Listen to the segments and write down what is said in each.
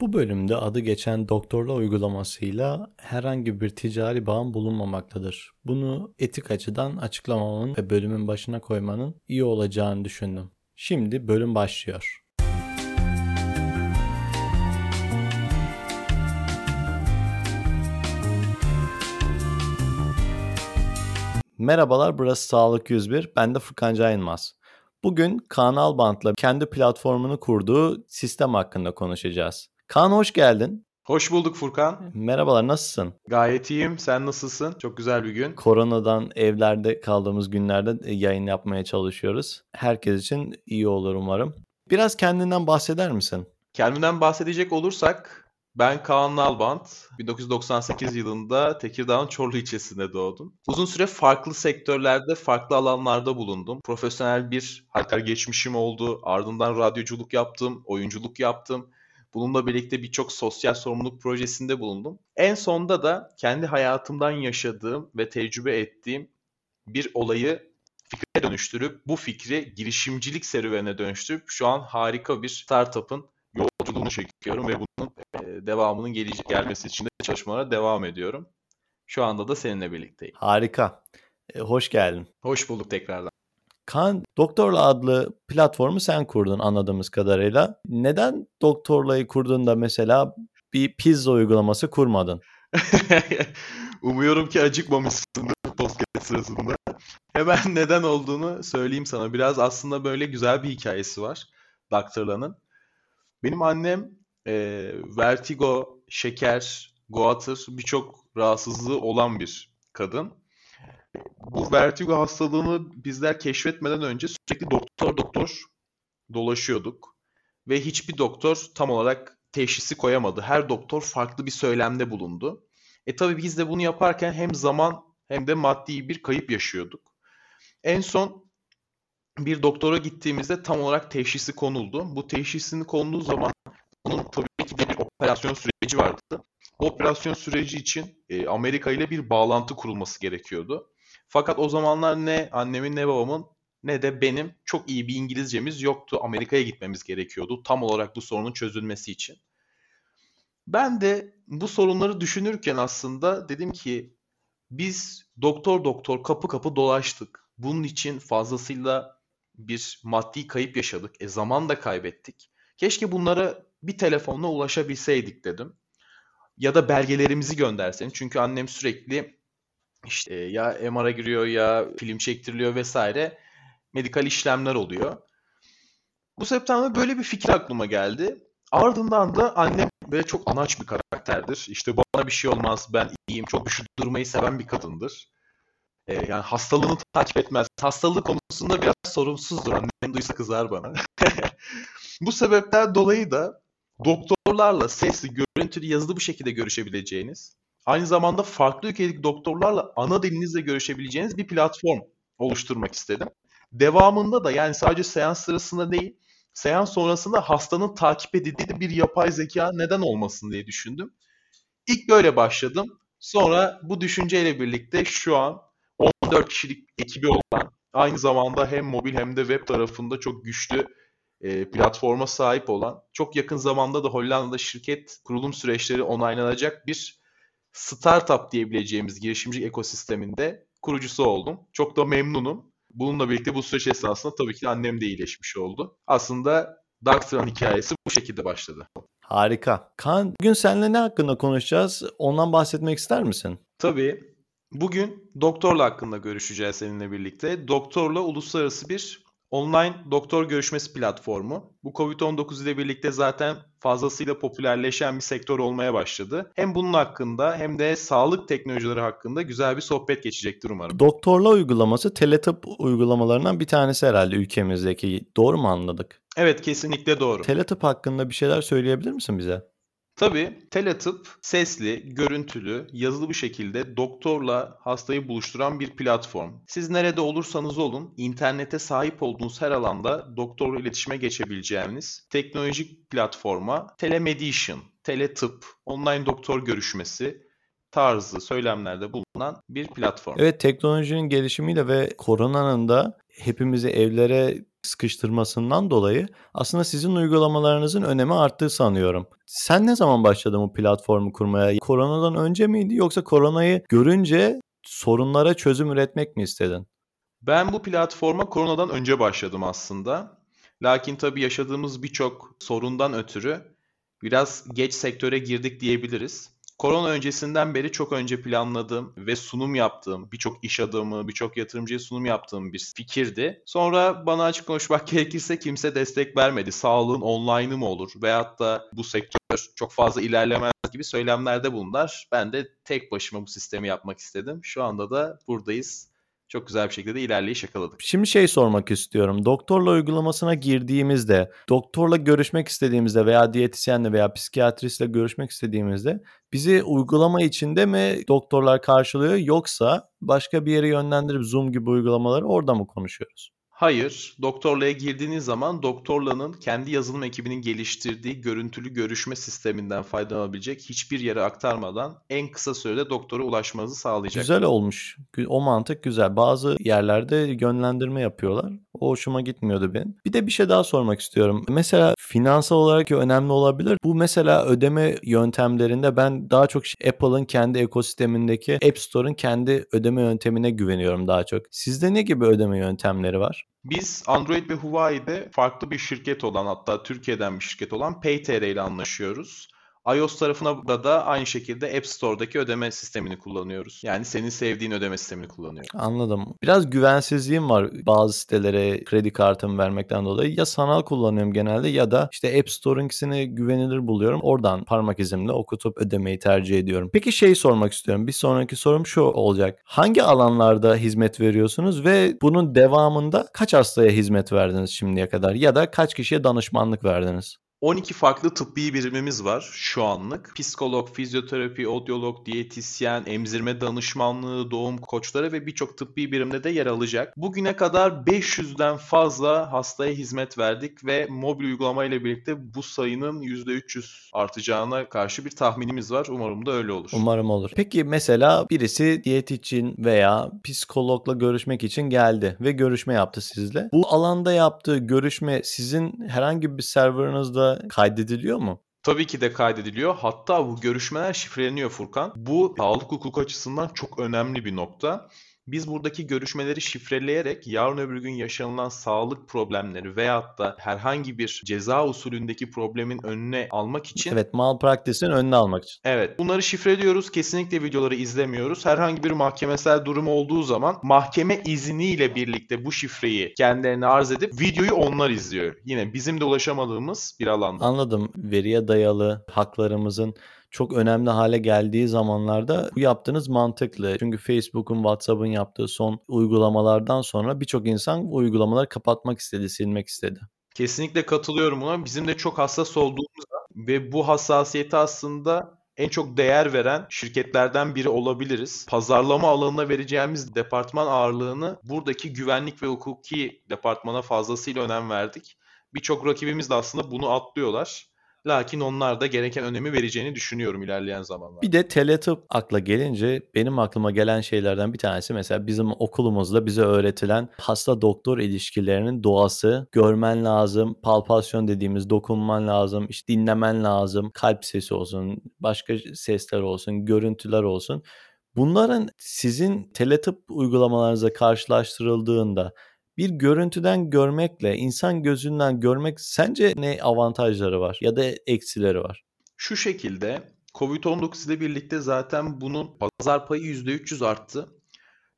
Bu bölümde adı geçen doktorla uygulamasıyla herhangi bir ticari bağım bulunmamaktadır. Bunu etik açıdan açıklamamın ve bölümün başına koymanın iyi olacağını düşündüm. Şimdi bölüm başlıyor. Merhabalar burası Sağlık 101. Ben de Furkan Caynmaz. Bugün Kaan Albant'la kendi platformunu kurduğu sistem hakkında konuşacağız. Kaan hoş geldin. Hoş bulduk Furkan. Merhabalar nasılsın? Gayet iyiyim. Sen nasılsın? Çok güzel bir gün. Koronadan evlerde kaldığımız günlerde yayın yapmaya çalışıyoruz. Herkes için iyi olur umarım. Biraz kendinden bahseder misin? Kendimden bahsedecek olursak ben Kaan Nalbant. 1998 yılında Tekirdağ'ın Çorlu ilçesinde doğdum. Uzun süre farklı sektörlerde, farklı alanlarda bulundum. Profesyonel bir halter geçmişim oldu. Ardından radyoculuk yaptım, oyunculuk yaptım. Bununla birlikte birçok sosyal sorumluluk projesinde bulundum. En sonda da kendi hayatımdan yaşadığım ve tecrübe ettiğim bir olayı fikre dönüştürüp bu fikri girişimcilik serüvenine dönüştürüp şu an harika bir startup'ın yolculuğunu çekiyorum ve bunun e, devamının gel gelmesi için de çalışmalara devam ediyorum. Şu anda da seninle birlikteyim. Harika. E, hoş geldin. Hoş bulduk tekrardan. Kan Doktorla adlı platformu sen kurdun anladığımız kadarıyla. Neden Doktorla'yı kurduğunda mesela bir pizza uygulaması kurmadın? Umuyorum ki acıkmamışsındır podcast sırasında. Hemen neden olduğunu söyleyeyim sana. Biraz aslında böyle güzel bir hikayesi var Doktorla'nın. Benim annem e, vertigo, şeker, goatır birçok rahatsızlığı olan bir kadın. Bu vertigo hastalığını bizler keşfetmeden önce sürekli doktor doktor dolaşıyorduk. Ve hiçbir doktor tam olarak teşhisi koyamadı. Her doktor farklı bir söylemde bulundu. E tabi biz de bunu yaparken hem zaman hem de maddi bir kayıp yaşıyorduk. En son bir doktora gittiğimizde tam olarak teşhisi konuldu. Bu teşhisini konduğu zaman bunun tabii ki de bir operasyon süreci vardı. Bu operasyon süreci için e, Amerika ile bir bağlantı kurulması gerekiyordu. Fakat o zamanlar ne annemin ne babamın ne de benim çok iyi bir İngilizcemiz yoktu. Amerika'ya gitmemiz gerekiyordu tam olarak bu sorunun çözülmesi için. Ben de bu sorunları düşünürken aslında dedim ki biz doktor doktor kapı kapı dolaştık. Bunun için fazlasıyla bir maddi kayıp yaşadık. E zaman da kaybettik. Keşke bunlara bir telefonla ulaşabilseydik dedim. Ya da belgelerimizi göndersen. Çünkü annem sürekli işte ya MR'a giriyor ya film çektiriliyor vesaire medikal işlemler oluyor. Bu sebepten böyle bir fikir aklıma geldi. Ardından da annem böyle çok anaç bir karakterdir. İşte bana bir şey olmaz, ben iyiyim, çok güçlü durmayı seven bir kadındır. Ee, yani hastalığını takip etmez. Hastalığı konusunda biraz sorumsuzdur. Annem duysa kızar bana. Bu sebepten dolayı da doktorlarla sesli, görüntülü, yazılı bir şekilde görüşebileceğiniz, aynı zamanda farklı ülkedeki doktorlarla ana dilinizle görüşebileceğiniz bir platform oluşturmak istedim. Devamında da yani sadece seans sırasında değil, seans sonrasında hastanın takip edildiği bir yapay zeka neden olmasın diye düşündüm. İlk böyle başladım. Sonra bu düşünceyle birlikte şu an 14 kişilik ekibi olan, aynı zamanda hem mobil hem de web tarafında çok güçlü e, platforma sahip olan, çok yakın zamanda da Hollanda'da şirket kurulum süreçleri onaylanacak bir startup diyebileceğimiz girişimci ekosisteminde kurucusu oldum. Çok da memnunum. Bununla birlikte bu süreç esnasında tabii ki annem de iyileşmiş oldu. Aslında Darkstran hikayesi bu şekilde başladı. Harika. Kaan bugün seninle ne hakkında konuşacağız? Ondan bahsetmek ister misin? Tabii. Bugün Doktorla hakkında görüşeceğiz seninle birlikte. Doktorla uluslararası bir online doktor görüşmesi platformu. Bu Covid-19 ile birlikte zaten fazlasıyla popülerleşen bir sektör olmaya başladı. Hem bunun hakkında hem de sağlık teknolojileri hakkında güzel bir sohbet geçecektir umarım. Doktorla uygulaması teletıp uygulamalarından bir tanesi herhalde ülkemizdeki. Doğru mu anladık? Evet kesinlikle doğru. Teletıp hakkında bir şeyler söyleyebilir misin bize? Tabii teletıp sesli, görüntülü, yazılı bir şekilde doktorla hastayı buluşturan bir platform. Siz nerede olursanız olun internete sahip olduğunuz her alanda doktorla iletişime geçebileceğiniz teknolojik platforma telemedicine, teletıp, online doktor görüşmesi tarzı söylemlerde bulunan bir platform. Evet teknolojinin gelişimiyle ve koronanın da hepimizi evlere sıkıştırmasından dolayı aslında sizin uygulamalarınızın önemi arttığı sanıyorum. Sen ne zaman başladın bu platformu kurmaya? Koronadan önce miydi yoksa koronayı görünce sorunlara çözüm üretmek mi istedin? Ben bu platforma koronadan önce başladım aslında. Lakin tabii yaşadığımız birçok sorundan ötürü biraz geç sektöre girdik diyebiliriz. Korona öncesinden beri çok önce planladığım ve sunum yaptığım, birçok iş adamı, birçok yatırımcıya sunum yaptığım bir fikirdi. Sonra bana açık konuşmak gerekirse kimse destek vermedi. Sağlığın online'ı mı olur? Veyahut da bu sektör çok fazla ilerlemez gibi söylemlerde bunlar. Ben de tek başıma bu sistemi yapmak istedim. Şu anda da buradayız çok güzel bir şekilde ilerleyiş yakaladık. Şimdi şey sormak istiyorum. Doktorla uygulamasına girdiğimizde, doktorla görüşmek istediğimizde veya diyetisyenle veya psikiyatristle görüşmek istediğimizde bizi uygulama içinde mi doktorlar karşılıyor yoksa başka bir yere yönlendirip Zoom gibi uygulamaları orada mı konuşuyoruz? Hayır, doktorluğa girdiğiniz zaman doktorlanın kendi yazılım ekibinin geliştirdiği görüntülü görüşme sisteminden faydalanabilecek hiçbir yere aktarmadan en kısa sürede doktora ulaşmanızı sağlayacak. Güzel olmuş. O mantık güzel. Bazı yerlerde yönlendirme yapıyorlar. O hoşuma gitmiyordu benim. Bir de bir şey daha sormak istiyorum. Mesela finansal olarak önemli olabilir. Bu mesela ödeme yöntemlerinde ben daha çok Apple'ın kendi ekosistemindeki App Store'un kendi ödeme yöntemine güveniyorum daha çok. Sizde ne gibi ödeme yöntemleri var? Biz Android ve Huawei'de farklı bir şirket olan hatta Türkiye'den bir şirket olan PayTR ile anlaşıyoruz iOS tarafına da, da aynı şekilde App Store'daki ödeme sistemini kullanıyoruz. Yani senin sevdiğin ödeme sistemini kullanıyoruz. Anladım. Biraz güvensizliğim var bazı sitelere kredi kartımı vermekten dolayı. Ya sanal kullanıyorum genelde ya da işte App Store'unkisini güvenilir buluyorum. Oradan parmak izimle okutup ödemeyi tercih ediyorum. Peki şey sormak istiyorum. Bir sonraki sorum şu olacak. Hangi alanlarda hizmet veriyorsunuz ve bunun devamında kaç hastaya hizmet verdiniz şimdiye kadar ya da kaç kişiye danışmanlık verdiniz? 12 farklı tıbbi birimimiz var şu anlık. Psikolog, fizyoterapi, odyolog, diyetisyen, emzirme danışmanlığı, doğum koçları ve birçok tıbbi birimde de yer alacak. Bugüne kadar 500'den fazla hastaya hizmet verdik ve mobil uygulama ile birlikte bu sayının %300 artacağına karşı bir tahminimiz var. Umarım da öyle olur. Umarım olur. Peki mesela birisi diyet için veya psikologla görüşmek için geldi ve görüşme yaptı sizle. Bu alanda yaptığı görüşme sizin herhangi bir serverınızda kaydediliyor mu? Tabii ki de kaydediliyor. Hatta bu görüşmeler şifreleniyor Furkan. Bu sağlık hukuk açısından çok önemli bir nokta. Biz buradaki görüşmeleri şifreleyerek yarın öbür gün yaşanılan sağlık problemleri veyahut da herhangi bir ceza usulündeki problemin önüne almak için Evet, malpraktisin önüne almak için. Evet. Bunları şifreliyoruz. Kesinlikle videoları izlemiyoruz. Herhangi bir mahkemesel durum olduğu zaman mahkeme izniyle birlikte bu şifreyi kendilerine arz edip videoyu onlar izliyor. Yine bizim de ulaşamadığımız bir alanda. Anladım. Veriye dayalı haklarımızın çok önemli hale geldiği zamanlarda bu yaptığınız mantıklı. Çünkü Facebook'un, WhatsApp'ın yaptığı son uygulamalardan sonra birçok insan bu uygulamaları kapatmak istedi, silmek istedi. Kesinlikle katılıyorum buna. Bizim de çok hassas olduğumuz ve bu hassasiyeti aslında en çok değer veren şirketlerden biri olabiliriz. Pazarlama alanına vereceğimiz departman ağırlığını buradaki güvenlik ve hukuki departmana fazlasıyla önem verdik. Birçok rakibimiz de aslında bunu atlıyorlar. Lakin onlar da gereken önemi vereceğini düşünüyorum ilerleyen zamanlarda. Bir de teletıp akla gelince benim aklıma gelen şeylerden bir tanesi mesela bizim okulumuzda bize öğretilen hasta doktor ilişkilerinin doğası, görmen lazım, palpasyon dediğimiz dokunman lazım, işte dinlemen lazım, kalp sesi olsun, başka sesler olsun, görüntüler olsun. Bunların sizin teletıp uygulamalarınıza karşılaştırıldığında bir görüntüden görmekle insan gözünden görmek sence ne avantajları var ya da eksileri var? Şu şekilde Covid-19 ile birlikte zaten bunun pazar payı %300 arttı.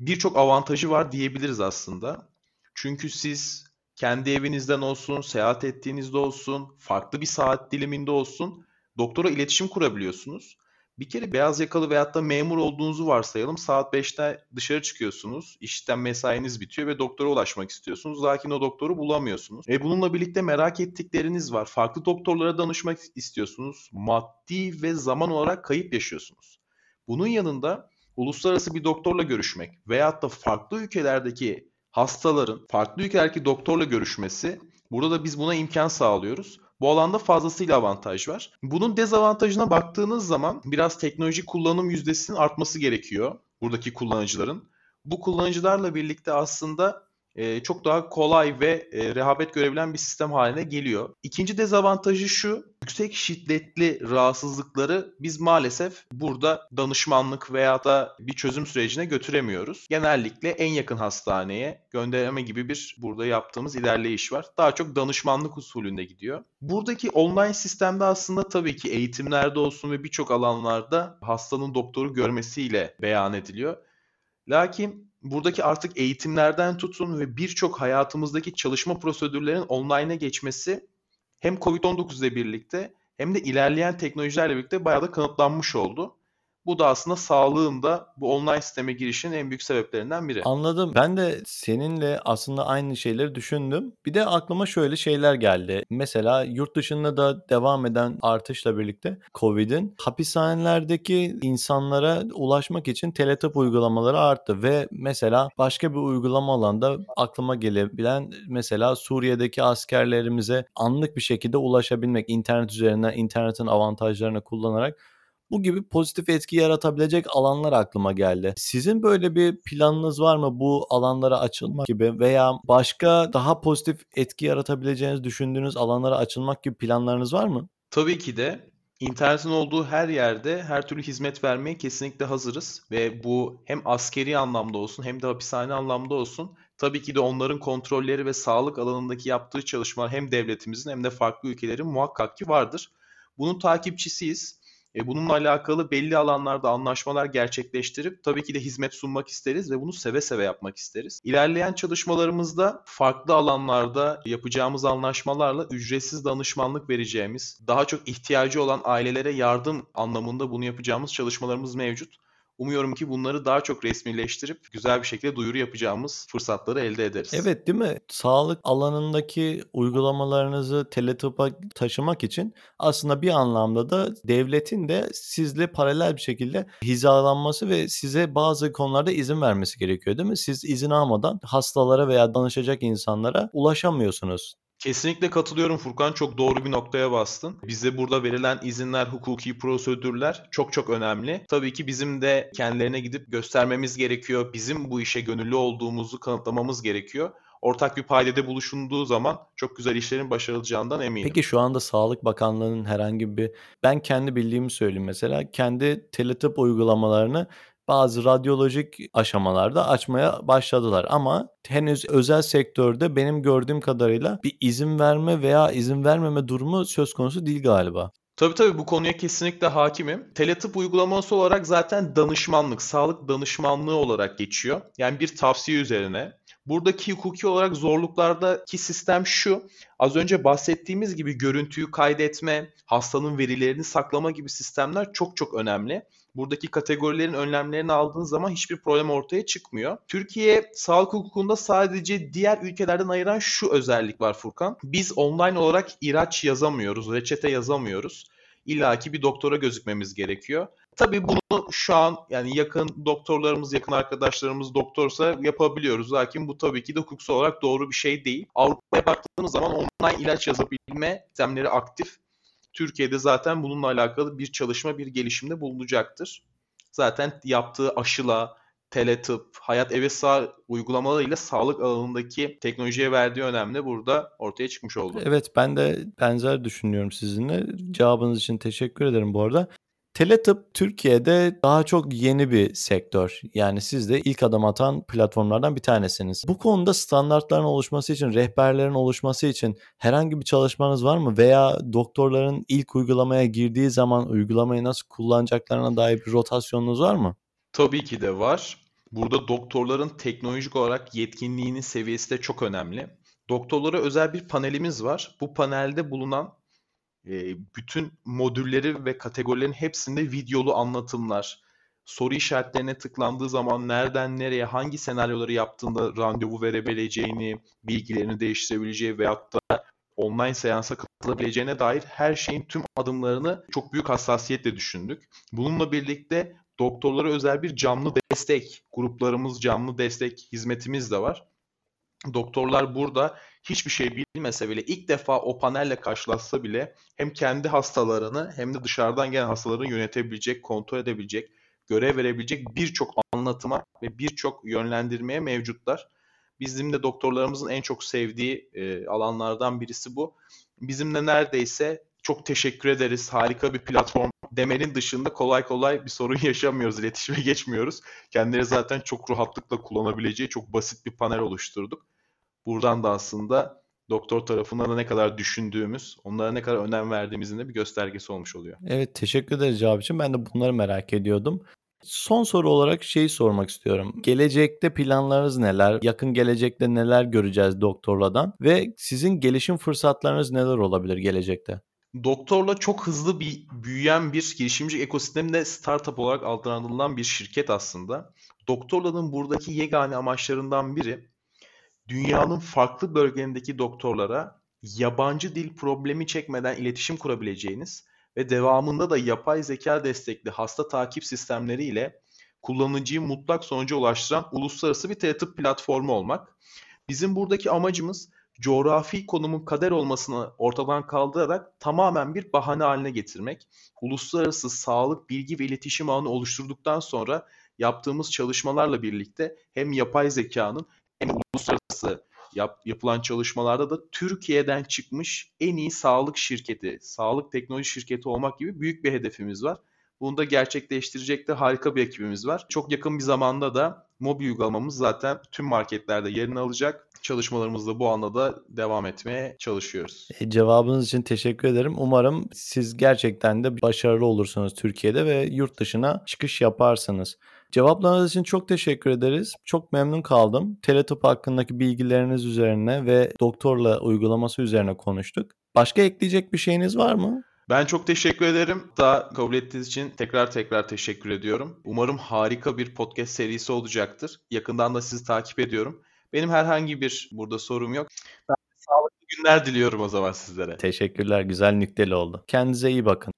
Birçok avantajı var diyebiliriz aslında. Çünkü siz kendi evinizden olsun, seyahat ettiğinizde olsun, farklı bir saat diliminde olsun doktora iletişim kurabiliyorsunuz. Bir kere beyaz yakalı veyahut da memur olduğunuzu varsayalım. Saat 5'te dışarı çıkıyorsunuz. İşten mesainiz bitiyor ve doktora ulaşmak istiyorsunuz. Lakin o doktoru bulamıyorsunuz. E bununla birlikte merak ettikleriniz var. Farklı doktorlara danışmak istiyorsunuz. Maddi ve zaman olarak kayıp yaşıyorsunuz. Bunun yanında uluslararası bir doktorla görüşmek veyahut da farklı ülkelerdeki hastaların farklı ülkelerdeki doktorla görüşmesi burada da biz buna imkan sağlıyoruz. Bu alanda fazlasıyla avantaj var. Bunun dezavantajına baktığınız zaman biraz teknoloji kullanım yüzdesinin artması gerekiyor buradaki kullanıcıların. Bu kullanıcılarla birlikte aslında e, çok daha kolay ve e, rehabet görebilen bir sistem haline geliyor. İkinci dezavantajı şu, yüksek şiddetli rahatsızlıkları biz maalesef burada danışmanlık veya da bir çözüm sürecine götüremiyoruz. Genellikle en yakın hastaneye gönderme gibi bir burada yaptığımız ilerleyiş var. Daha çok danışmanlık usulünde gidiyor. Buradaki online sistemde aslında tabii ki eğitimlerde olsun ve birçok alanlarda hastanın doktoru görmesiyle beyan ediliyor. Lakin buradaki artık eğitimlerden tutun ve birçok hayatımızdaki çalışma prosedürlerin online'a geçmesi hem Covid-19 ile birlikte hem de ilerleyen teknolojilerle birlikte bayağı da kanıtlanmış oldu. Bu da aslında sağlığın da bu online sisteme girişinin en büyük sebeplerinden biri. Anladım. Ben de seninle aslında aynı şeyleri düşündüm. Bir de aklıma şöyle şeyler geldi. Mesela yurt dışında da devam eden artışla birlikte Covid'in hapishanelerdeki insanlara ulaşmak için teletip uygulamaları arttı ve mesela başka bir uygulama alanda aklıma gelebilen mesela Suriye'deki askerlerimize anlık bir şekilde ulaşabilmek internet üzerinden internetin avantajlarını kullanarak bu gibi pozitif etki yaratabilecek alanlar aklıma geldi. Sizin böyle bir planınız var mı bu alanlara açılmak gibi veya başka daha pozitif etki yaratabileceğiniz düşündüğünüz alanlara açılmak gibi planlarınız var mı? Tabii ki de internetin olduğu her yerde her türlü hizmet vermeye kesinlikle hazırız ve bu hem askeri anlamda olsun hem de hapishane anlamda olsun tabii ki de onların kontrolleri ve sağlık alanındaki yaptığı çalışmalar hem devletimizin hem de farklı ülkelerin muhakkak ki vardır. Bunun takipçisiyiz. E, bununla alakalı belli alanlarda anlaşmalar gerçekleştirip tabii ki de hizmet sunmak isteriz ve bunu seve seve yapmak isteriz. İlerleyen çalışmalarımızda farklı alanlarda yapacağımız anlaşmalarla ücretsiz danışmanlık vereceğimiz, daha çok ihtiyacı olan ailelere yardım anlamında bunu yapacağımız çalışmalarımız mevcut. Umuyorum ki bunları daha çok resmileştirip güzel bir şekilde duyuru yapacağımız fırsatları elde ederiz. Evet değil mi? Sağlık alanındaki uygulamalarınızı Teletub'a taşımak için aslında bir anlamda da devletin de sizle paralel bir şekilde hizalanması ve size bazı konularda izin vermesi gerekiyor değil mi? Siz izin almadan hastalara veya danışacak insanlara ulaşamıyorsunuz. Kesinlikle katılıyorum Furkan. Çok doğru bir noktaya bastın. Bize burada verilen izinler, hukuki prosedürler çok çok önemli. Tabii ki bizim de kendilerine gidip göstermemiz gerekiyor. Bizim bu işe gönüllü olduğumuzu kanıtlamamız gerekiyor. Ortak bir paydada buluşulduğu zaman çok güzel işlerin başarılacağından eminim. Peki şu anda Sağlık Bakanlığı'nın herhangi bir ben kendi bildiğimi söyleyeyim mesela kendi teletıp uygulamalarını bazı radyolojik aşamalarda açmaya başladılar ama henüz özel sektörde benim gördüğüm kadarıyla bir izin verme veya izin vermeme durumu söz konusu değil galiba. Tabii tabii bu konuya kesinlikle hakimim. Teletıp uygulaması olarak zaten danışmanlık, sağlık danışmanlığı olarak geçiyor. Yani bir tavsiye üzerine. Buradaki hukuki olarak zorluklardaki sistem şu. Az önce bahsettiğimiz gibi görüntüyü kaydetme, hastanın verilerini saklama gibi sistemler çok çok önemli. Buradaki kategorilerin önlemlerini aldığın zaman hiçbir problem ortaya çıkmıyor. Türkiye sağlık hukukunda sadece diğer ülkelerden ayıran şu özellik var Furkan. Biz online olarak ilaç yazamıyoruz, reçete yazamıyoruz. İlla ki bir doktora gözükmemiz gerekiyor. Tabii bunu şu an yani yakın doktorlarımız, yakın arkadaşlarımız doktorsa yapabiliyoruz. Lakin bu tabii ki de hukuksal olarak doğru bir şey değil. Avrupa'ya baktığımız zaman online ilaç yazabilme sistemleri aktif. Türkiye'de zaten bununla alakalı bir çalışma, bir gelişimde bulunacaktır. Zaten yaptığı aşıla, teletıp, hayat eve sağ uygulamalarıyla sağlık alanındaki teknolojiye verdiği önemli burada ortaya çıkmış oldu. Evet ben de benzer düşünüyorum sizinle. Cevabınız için teşekkür ederim bu arada. Teletıp Türkiye'de daha çok yeni bir sektör. Yani siz de ilk adım atan platformlardan bir tanesiniz. Bu konuda standartların oluşması için, rehberlerin oluşması için herhangi bir çalışmanız var mı? Veya doktorların ilk uygulamaya girdiği zaman uygulamayı nasıl kullanacaklarına dair bir rotasyonunuz var mı? Tabii ki de var. Burada doktorların teknolojik olarak yetkinliğinin seviyesi de çok önemli. Doktorlara özel bir panelimiz var. Bu panelde bulunan bütün modülleri ve kategorilerin hepsinde videolu anlatımlar, soru işaretlerine tıklandığı zaman nereden nereye hangi senaryoları yaptığında randevu verebileceğini, bilgilerini değiştirebileceği veyahut da online seansa katılabileceğine dair her şeyin tüm adımlarını çok büyük hassasiyetle düşündük. Bununla birlikte doktorlara özel bir canlı destek, gruplarımız canlı destek hizmetimiz de var. Doktorlar burada hiçbir şey bilmese bile ilk defa o panelle karşılaşsa bile hem kendi hastalarını hem de dışarıdan gelen hastaları yönetebilecek, kontrol edebilecek, görev verebilecek birçok anlatıma ve birçok yönlendirmeye mevcutlar. Bizim de doktorlarımızın en çok sevdiği e, alanlardan birisi bu. Bizimle neredeyse çok teşekkür ederiz, harika bir platform demenin dışında kolay kolay bir sorun yaşamıyoruz, iletişime geçmiyoruz. Kendileri zaten çok rahatlıkla kullanabileceği çok basit bir panel oluşturduk. Buradan da aslında doktor tarafından da ne kadar düşündüğümüz, onlara ne kadar önem verdiğimizin de bir göstergesi olmuş oluyor. Evet teşekkür ederiz cevap için. Ben de bunları merak ediyordum. Son soru olarak şeyi sormak istiyorum. Gelecekte planlarınız neler? Yakın gelecekte neler göreceğiz doktorladan? Ve sizin gelişim fırsatlarınız neler olabilir gelecekte? Doktorla çok hızlı bir büyüyen bir girişimci ekosisteminde startup olarak adlandırılan bir şirket aslında. Doktorla'nın buradaki yegane amaçlarından biri dünyanın farklı bölgelerindeki doktorlara yabancı dil problemi çekmeden iletişim kurabileceğiniz ve devamında da yapay zeka destekli hasta takip sistemleriyle kullanıcıyı mutlak sonuca ulaştıran uluslararası bir teletıp platformu olmak. Bizim buradaki amacımız coğrafi konumun kader olmasını ortadan kaldırarak tamamen bir bahane haline getirmek. Uluslararası sağlık, bilgi ve iletişim ağını oluşturduktan sonra yaptığımız çalışmalarla birlikte hem yapay zekanın hem uluslararası yap, yapılan çalışmalarda da Türkiye'den çıkmış en iyi sağlık şirketi, sağlık teknoloji şirketi olmak gibi büyük bir hedefimiz var. Bunu da gerçekleştirecek de harika bir ekibimiz var. Çok yakın bir zamanda da mobil uygulamamız zaten tüm marketlerde yerini alacak. Çalışmalarımızda bu anda da devam etmeye çalışıyoruz. E, cevabınız için teşekkür ederim. Umarım siz gerçekten de başarılı olursunuz Türkiye'de ve yurt dışına çıkış yaparsınız. Cevaplarınız için çok teşekkür ederiz. Çok memnun kaldım. Teletıp hakkındaki bilgileriniz üzerine ve doktorla uygulaması üzerine konuştuk. Başka ekleyecek bir şeyiniz var mı? Ben çok teşekkür ederim. Daha kabul ettiğiniz için tekrar tekrar teşekkür ediyorum. Umarım harika bir podcast serisi olacaktır. Yakından da sizi takip ediyorum. Benim herhangi bir burada sorum yok. Ben sağlıklı günler diliyorum o zaman sizlere. Teşekkürler. Güzel nükteli oldu. Kendinize iyi bakın.